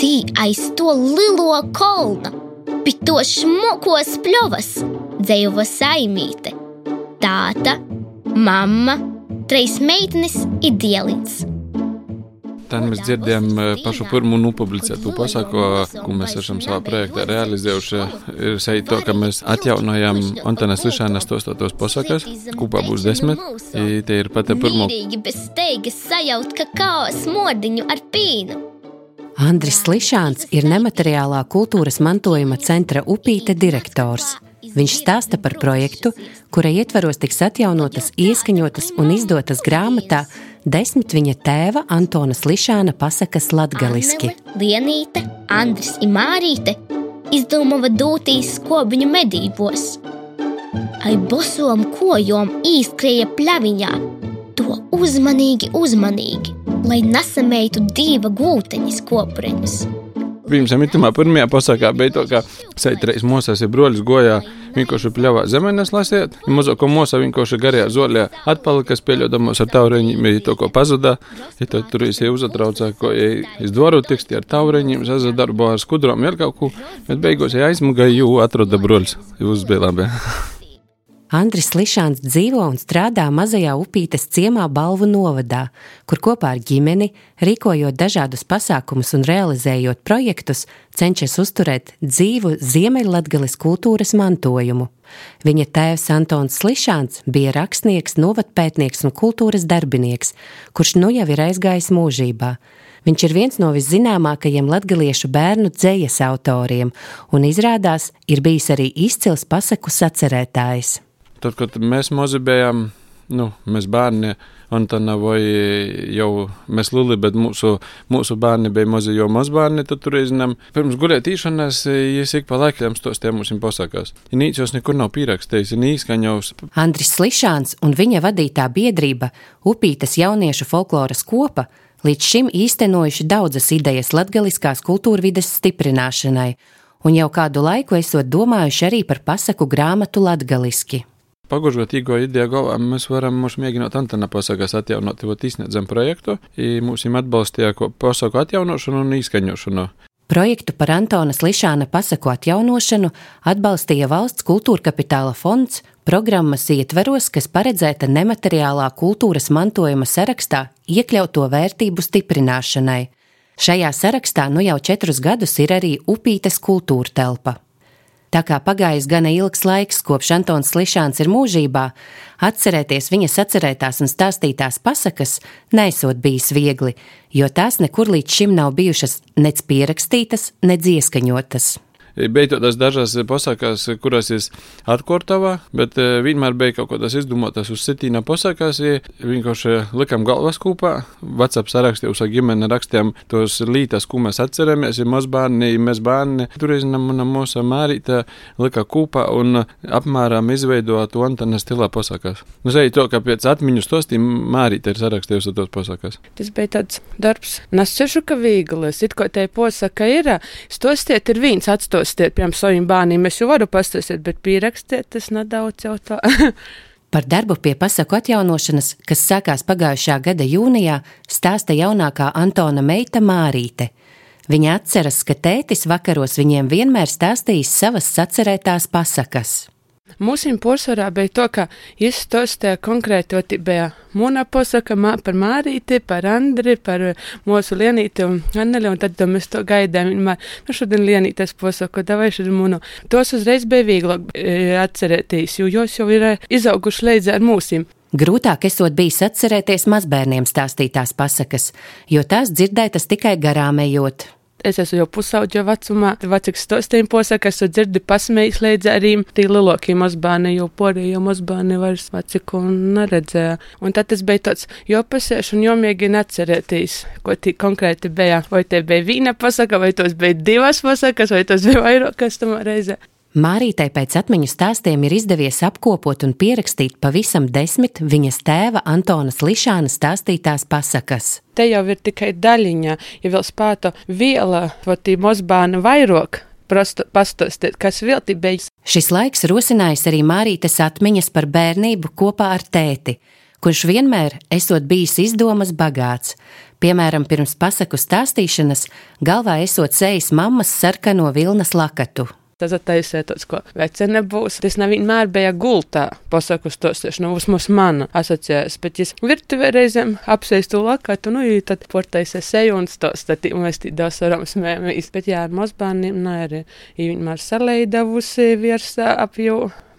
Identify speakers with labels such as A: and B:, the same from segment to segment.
A: tī aiz to lielo kolna, pie to šmukos pļovas, dzējuva saimīte, tāta, mamma, treis meitenes ir dielins.
B: Tad mēs dzirdējām eh, pašu pirmo nopublicētu pasaku, ko mēs esam savā projektā realizējuši. Ir seja to, ka mēs atjaunojam Antanas Lišānas tostotos pasakas, kopā būs desmit. Te ir pat pirmo.
A: bez steigas sajaut kakao smordiņu ar pīnu.
C: Andris Lišāns ir nemateriālā kultūras mantojuma centra Upīte direktors. Viņš stāsta par projektu, kura ietvaros tiks atjaunotas, ieskaņotas un izdotas grāmatā desmit viņa tēva Antona Slišāna pasakas latgaliski.
A: Lienīte, Andris Imārīte izdomāja dūtīs skobiņu medībos. Ai bosom kojom īskrēja pļaviņā, to uzmanīgi, uzmanīgi, lai nesameitu diva gūteņas kopureņus.
B: Pirms tam itamā pirmajā pasakā to, ka seitreiz mūsās ir broļus gojā vienkārši pļavā zemenes lasiet, un mazāko mūsā vienkārši garajā zoļā atpalikas pieļaudamos ar taureņiem, ja to ko pazudā, ja to tur ir uzatraucā, ko ja iz dvoru tiksti ar taureņiem, sazadarbo ar skudrom, vēl kaut ko, bet beigās ja aizmuga, jū atroda broļus, jūs bija labi.
C: Andris Lišāns dzīvo un strādā mazajā upītes ciemā Balvu novadā, kur kopā ar ģimeni, rīkojot dažādus pasākumus un realizējot projektus, cenšas uzturēt dzīvu Ziemeļlatgales kultūras mantojumu. Viņa tēvs Antons Lišāns bija rakstnieks, novatpētnieks un kultūras darbinieks, kurš nu jau ir aizgājis mūžībā. Viņš ir viens no viszināmākajiem latgaliešu bērnu dzējas autoriem, un izrādās ir bijis arī izcils pasaku sacerētājs.
B: Tad, kad mēs mazi bijām, nu, mēs bērni, Antona vai jau mēs luli, bet mūsu, mūsu bērni bija mazi, jau mazbērni, tad tur iznam. Pirms gulētīšanas, es ik pa laikam tos tie mums pasakās. Ja nīc jūs nekur nav pierakstījis, ir nīskaņaus.
C: Andris Slišāns un viņa vadītā biedrība Upītas jauniešu folkloras kopa līdz šim īstenojuši daudzas idejas latgaliskās kultūrvides stiprināšanai, un jau kādu laiku esot domājuši arī par pasaku grāmatu latgaliski.
B: Īgo ideju galvā, mēs varam mums mēģināt Antona pasakas atjaunot, jo izsniedzam projektu, i mūs im atbalstīja pasaku atjaunošanu un izskaņošanu.
C: Projektu par Antonas Lišāna pasaku atjaunošanu atbalstīja Valsts kultūra kapitāla fonds programmas ietveros, kas paredzēta nemateriālā kultūras mantojuma sarakstā iekļauto vērtību stiprināšanai. Šajā sarakstā nu jau četrus gadus ir arī Upītes kultūra telpa. Tā kā pagājis gana ilgs laiks, kopš Antons Slišāns ir mūžībā, atcerēties viņa sacerētās un stāstītās pasakas nesot bijis viegli, jo tās nekur līdz šim nav bijušas nec pierakstītas, nec ieskaņotas
B: bija tādas dažas pasakas, kuras es atkārtoju, bet eh, vienmēr bija kaut kādas izdomātas uz septiņām pasakās. Vienkārši likām galvas kopā, WhatsApp sarakstījus ar ģimeni rakstījām tos lītas, ko mēs atceramies, ir mazbērni, mēs bērni. Turizmam un mūsu mērītā lika kopā un apmēram izveidoja to Antona stilā pasakās. Nu, zēju to, ka pēc atmiņu stostiem mērītā ir sarakstījusi tos pasakās.
D: Tas bija tāds darbs, nesašu, ka vieglis, it ko te posaka ir, stostiet ir viens atstos pastāstiet, piemēram, saviem bērniem. Es jau varu pastāstīt, bet pierakstīt tas nedaudz jau tā.
C: Par darbu pie pasaku atjaunošanas, kas sākās pagājušā gada jūnijā, stāsta jaunākā Antona meita Mārīte. Viņa atceras, ka tētis vakaros viņiem vienmēr stāstījis savas sacerētās pasakas.
D: Mūsim porcelānā bija to, ka izstāstīja konkrēti, jo bija mūna posaka mā, par Mārīti, par Andri, par mūsu Lienīti un Anneli, un tad mēs to gaidām. Vienmēr, nu šodien Lienītes posaka, davai šodien mūnu. Tos uzreiz bija vieglāk e, atcerēties, jo jūs jau ir izauguši līdz ar mūsim.
C: Grūtāk esot bijis atcerēties mazbērniem stāstītās pasakas, jo tās dzirdētas tikai garām ejot.
D: Es esmu jau pusauģa vecumā, vecāks stostiem posaka, es dzirdu pasmējis līdz arī tī lielākie mazbērni, jo porējo mazbērni vairs veciku neredzēja. Un tad tas bija tāds, jo pasēšu un jomīgi neatcerēties, ko tī konkrēti bija. Vai te bija vīna pasaka, vai tos bija divas pasakas, vai tos bija vairāk, kas tam reizē.
C: Mārītai pēc atmiņu stāstiem ir izdevies apkopot un pierakstīt pavisam desmit viņas tēva Antonas Lišāna stāstītās pasakas.
D: Te jau ir tikai daļiņa, ja vēl spētu viela, vai tī mozbāna vairāk pastāstīt, kas vēl tī bija.
C: Šis laiks rosinājis arī Mārītes atmiņas par bērnību kopā ar tēti, kurš vienmēr esot bijis izdomas bagāts. Piemēram, pirms pasaku stāstīšanas galvā esot sejas mammas sarkano vilnas lakatu.
D: Tas attaisīja tāds, ko veci nebūs. Tas nevienmēr bija gultā. Pasaku stosties, nu, vismaz mana asociējas, bet es virtuvē reizēm apsēstu lakatu, nu, tad portaisē seju un stos, tad mēs tī dos varam smēmīs. Bet jā, ar mazbārniem, nē, arī vienmēr saleidavusi virsā ap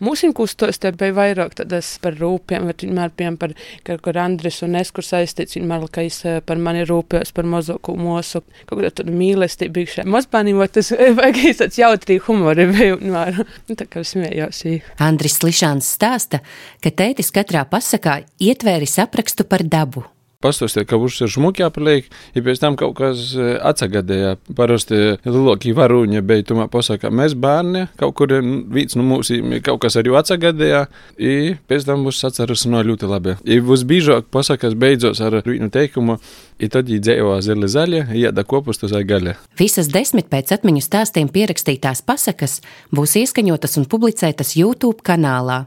D: jau. Mūsim kustos te bija vairāk tādas par rūpiem, bet vienmēr piemēram par, ka, kur Andris un es, kur saistīts, vienmēr, ka es eh, par mani rūpējos par mazāku mūsu, kaut kāda tāda mīlestība bijušai mazbāniem, vai tas vajag tāds jautri humori bija vienmēr. Nu, tā kā smējos.
C: Andris Lišāns stāsta, ka tētis katrā pasakā ietvēris aprakstu par dabu
B: pastāstīja, ka ir žmuki apliek, ja pēc tam kaut kas e, atsagadēja. Parasti lielākie varuņi bija tumā pasakā, mēs bērni, kaut kur vīts no mums kaut kas arī atsagadēja, i pēc tam būs atceras no ļoti labi. I būs bīžāk pasakas beidzos ar vienu teikumu, i tad dzējo zili zaļa, ieda kopustus ai gaļa.
C: Visas desmit pēc atmiņu stāstiem pierakstītās pasakas būs ieskaņotas un publicētas YouTube kanālā.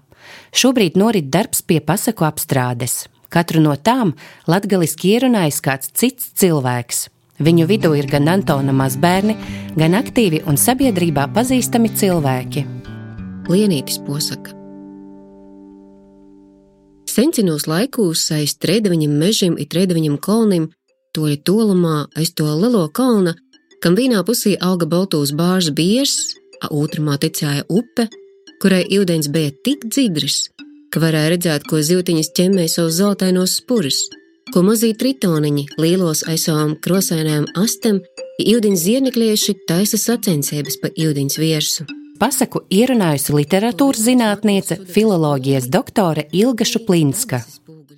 C: Šobrīd norit darbs pie pasaku apstrādes. Katru no tām latgaliski ierunājis kāds cits cilvēks. Viņu vidū ir gan Antona mazbērni, gan aktīvi un sabiedrībā pazīstami cilvēki.
E: Lienītis posaka. Sencinos laikos aiz trēdeviņam mežiem un trēdeviņam kalnim, toļi tolumā aiz to lielo kalna, kam vienā pusī auga baltos bāžas biers, a otrumā tecēja upe, kurai ūdens bija tik dzidrs, ka varēja redzēt, ko zīltiņas ķemmē savus zeltainos spurus, ko mazīt tritoniņi lielos aiz savām krosainajām astēm, Ildiņas ziednieklieši taisa sacensības pa Ildiņas viersu.
C: Pasaku ierunājusi literatūras zinātniece, filoloģijas doktore Ilga Šuplinska.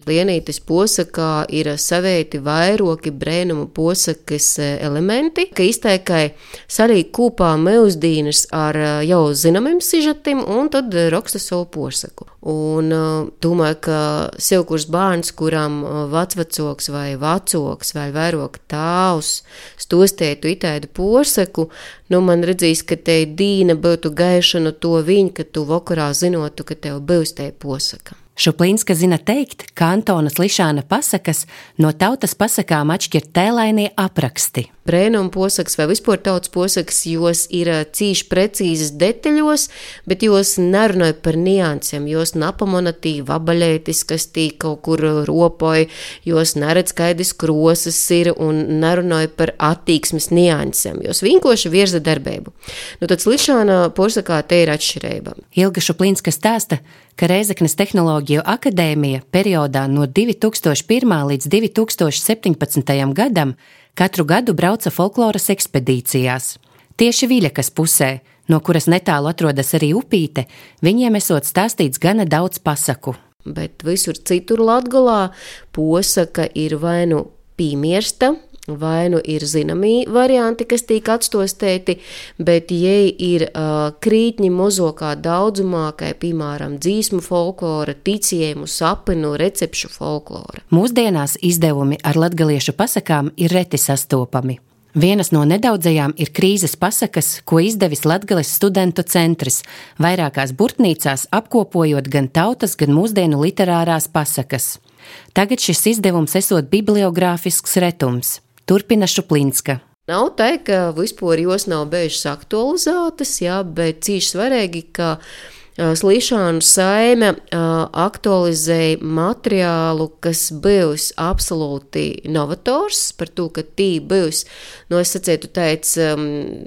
E: Lienītes posakā ir saveiti vairoki brēnumu posakas e, elementi, ka izteikai sarīk kūpā meuzdīnas ar e, jau zināmiem sižetim un tad raksta savu posaku. Un e, domāju, ka silkurs bērns, kuram vecvacoks vai vacoks vai vairoka tāvs stostētu itaidu posaku, nu man redzīs, ka te dīna būtu gaiša no to viņa, ka tu vakarā zinotu, ka tev būs te posaka.
C: Šuplīnska zina teikt, ka Antonas Lišāna pasakas no tautas pasakām atšķir tēlainie apraksti.
E: Brēnuma posaks vai vispār tautas posaks, jos ir cīši precīzas detaļos, bet jos nerunāja par niansēm, jos napamonatīvi vabaļētis, kas tī kaut kur ropoja, jos neredz skaidrs krosas ir un nerunāja par attīksmes niansēm, jos vinkoši virza darbību. Nu, tad Lišāna posakā te ir atšķirība.
C: Ilga Šuplīnska stāsta, ka Reizeknas Tehnoloģiju akadēmija periodā no 2001. līdz 2017. gadam katru gadu brauca folkloras ekspedīcijās. Tieši Viļakas pusē, no kuras netālu atrodas arī upīte, viņiem esot stāstīts gana daudz pasaku.
E: Bet visur citur Latgolā posaka ir vai nu pīmiersta, Vai nu ir zināmi varianti, kas tiek atstostēti, bet, ja ir uh, krītņi mozokā daudzumā, kā piemēram dzīsmu folklora, ticējumu, sapinu, recepšu folklora.
C: Mūsdienās izdevumi ar latgaliešu pasakām ir reti sastopami. Vienas no nedaudzajām ir krīzes pasakas, ko izdevis Latvijas studentu centrs, vairākās burtnīcās apkopojot gan tautas, gan mūsdienu literārās pasakas. Tagad šis izdevums esot bibliogrāfisks retums. Turpina Šuplinska.
E: Nav tā, ka vispār jos nav bijušas aktualizētas, jā, bet cīši svarīgi, ka Slīšānu saime aktualizēja materiālu, kas bijis absolūti novators, par to, ka tī bijis, nu, es sacītu, teic,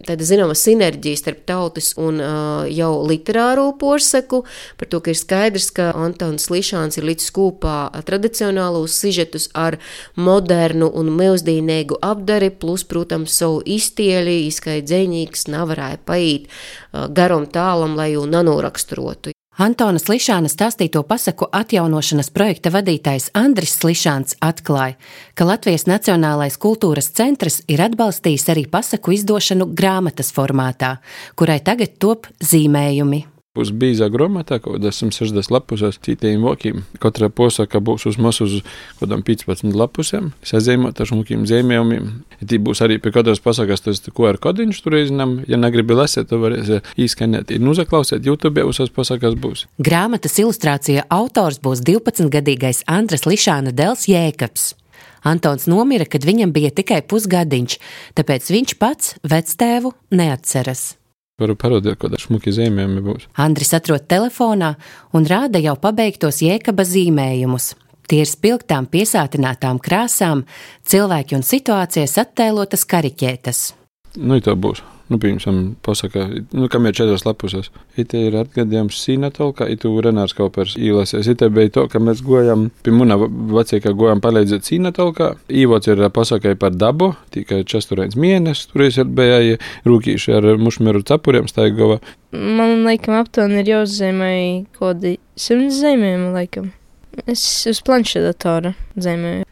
E: tāda zināma sinerģija starp tautas un jau literāro porsaku, par to, ka ir skaidrs, ka Antons Slīšāns ir līdz skūpā tradicionālos sižetus ar modernu un milzdīnīgu apdari, plus, protams, savu iztieļi, izskaidzīnīgs, nevarēja paīt garam tālam, lai jau nanoraksturu raksturotu.
C: Antonas Lišāna stāstīto pasaku atjaunošanas projekta vadītājs Andris Lišāns atklāja, ka Latvijas Nacionālais kultūras centrs ir atbalstījis arī pasaku izdošanu grāmatas formātā, kurai tagad top zīmējumi
B: būs bīzā grāmatā, kaut kādā 160 lapusēs, citiem vokiem. Katra posaka būs uz mums uz kaut kādām 15 lapusēm, sazīmot ar šmukiem zīmējumiem. Tī būs arī pie katras pasakas tas QR kodiņš tur iznam. Ja negribi lasīt, to varēs īskanēt. Ir nuzaklausīt, YouTube uzas pasakas būs.
C: Grāmatas ilustrācija autors būs 12-gadīgais Andres Lišāna Dels Jēkabs. Antons nomira, kad viņam bija tikai pusgadiņš, tāpēc viņš pats vectēvu neatceras.
B: Varu parādīt, kāda šmuki zīmējumi būs.
C: Andris atrod telefonā un rāda jau pabeigtos jēkaba zīmējumus. Tie ir spilgtām, piesātinātām krāsām, cilvēki un situācijas attēlotas kariķētas.
B: Nu, tā būs. Nu, piemēram, pasaka, nu, kam ir četras lapusas. Ite ir atgadījums Sīnatolka, itu Renārs Kaupers īlasies. Ite bija to, ka mēs gojam, pie muna vecākā gojam palīdzēt Sīnatolkā. Īvots ir pasakai par dabu, tikai časturēns mēnesis, tur ir bija rūkīši ar mušmeru cepuriem staigova.
F: Man laikam aptuveni ir jāuzzīmē kaut kādi simts zīmējumi laikam. Es uz planšetatora zīmēju.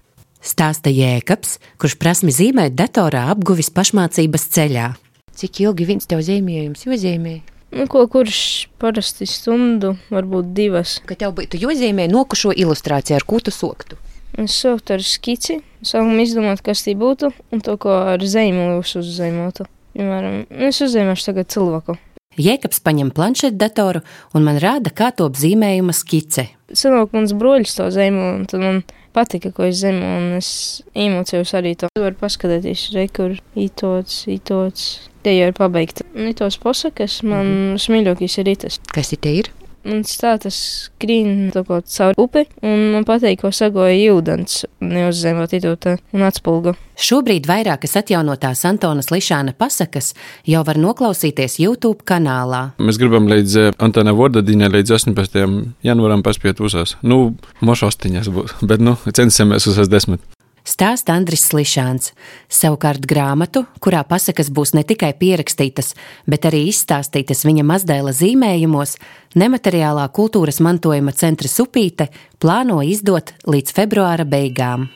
C: Stāsta Jēkabs, kurš prasmi zīmēt datorā apguvis pašmācības ceļā.
G: Cik ilgi viens tev zīmējums iezīmē?
F: Nu, ko kurš parasti stundu, varbūt divas.
G: Kad tev būtu jāzīmē nokušo ilustrāciju, ar ko tu soktu?
F: Es sāktu ar skici, sākumā izdomāt, kas tī būtu, un to, ko ar zīmolu uzzīmētu. Piemēram, es uzzīmēšu tagad cilvēku.
C: Jēkabs paņem planšetdatoru un man rāda, kā top zīmējuma skice.
F: Senāk mans broļs to zīmolu, un tad man patika, ko es zinu, un es iemācījos arī to. Var paskatīties, re, kur ītots, ītots. Tie jau ir pabeigti. Nitos posakas, man mm -hmm. smīļākais ir itas.
G: Kas ir ir?
F: Un stātas skrien caur upi, un man patīk, ko sagoja jūdens, neuzzīmot itūta un atspulgu.
C: Šobrīd vairākas atjaunotās Antonas Lišāna pasakas jau var noklausīties YouTube kanālā.
B: Mēs gribam līdz eh, Antona Vordadiņai līdz 18. janvaram paspiet uzās. Nu, moš ostiņas būs, bet nu, censimies uzās desmit
C: stāsta Andris Slišāns. Savukārt grāmatu, kurā pasakas būs ne tikai pierakstītas, bet arī izstāstītas viņa mazdēla zīmējumos, nemateriālā kultūras mantojuma centra Supīte plāno izdot līdz februāra beigām.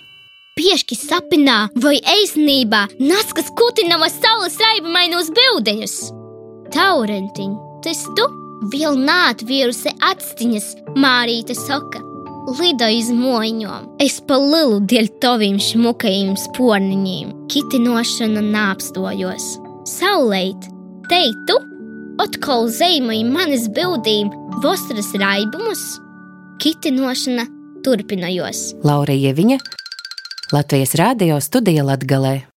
A: Piešķi sapnā vai eiznībā naskas kutinama saules raibamainos bildeņus. Taurentiņ, tas tu vēl nātvīrusi atstiņas, Mārīte saka lidoju iz moņom. Es pa lielu dēļ taviem šmukajiem sporniņiem, kitinošana nāpstojos. Saulēt, teitu, atkal zeimoja manis bildīm vostras raibumus, kitinošana turpinājos.
C: Laura Ieviņa, Latvijas Rādio studija Latgalē.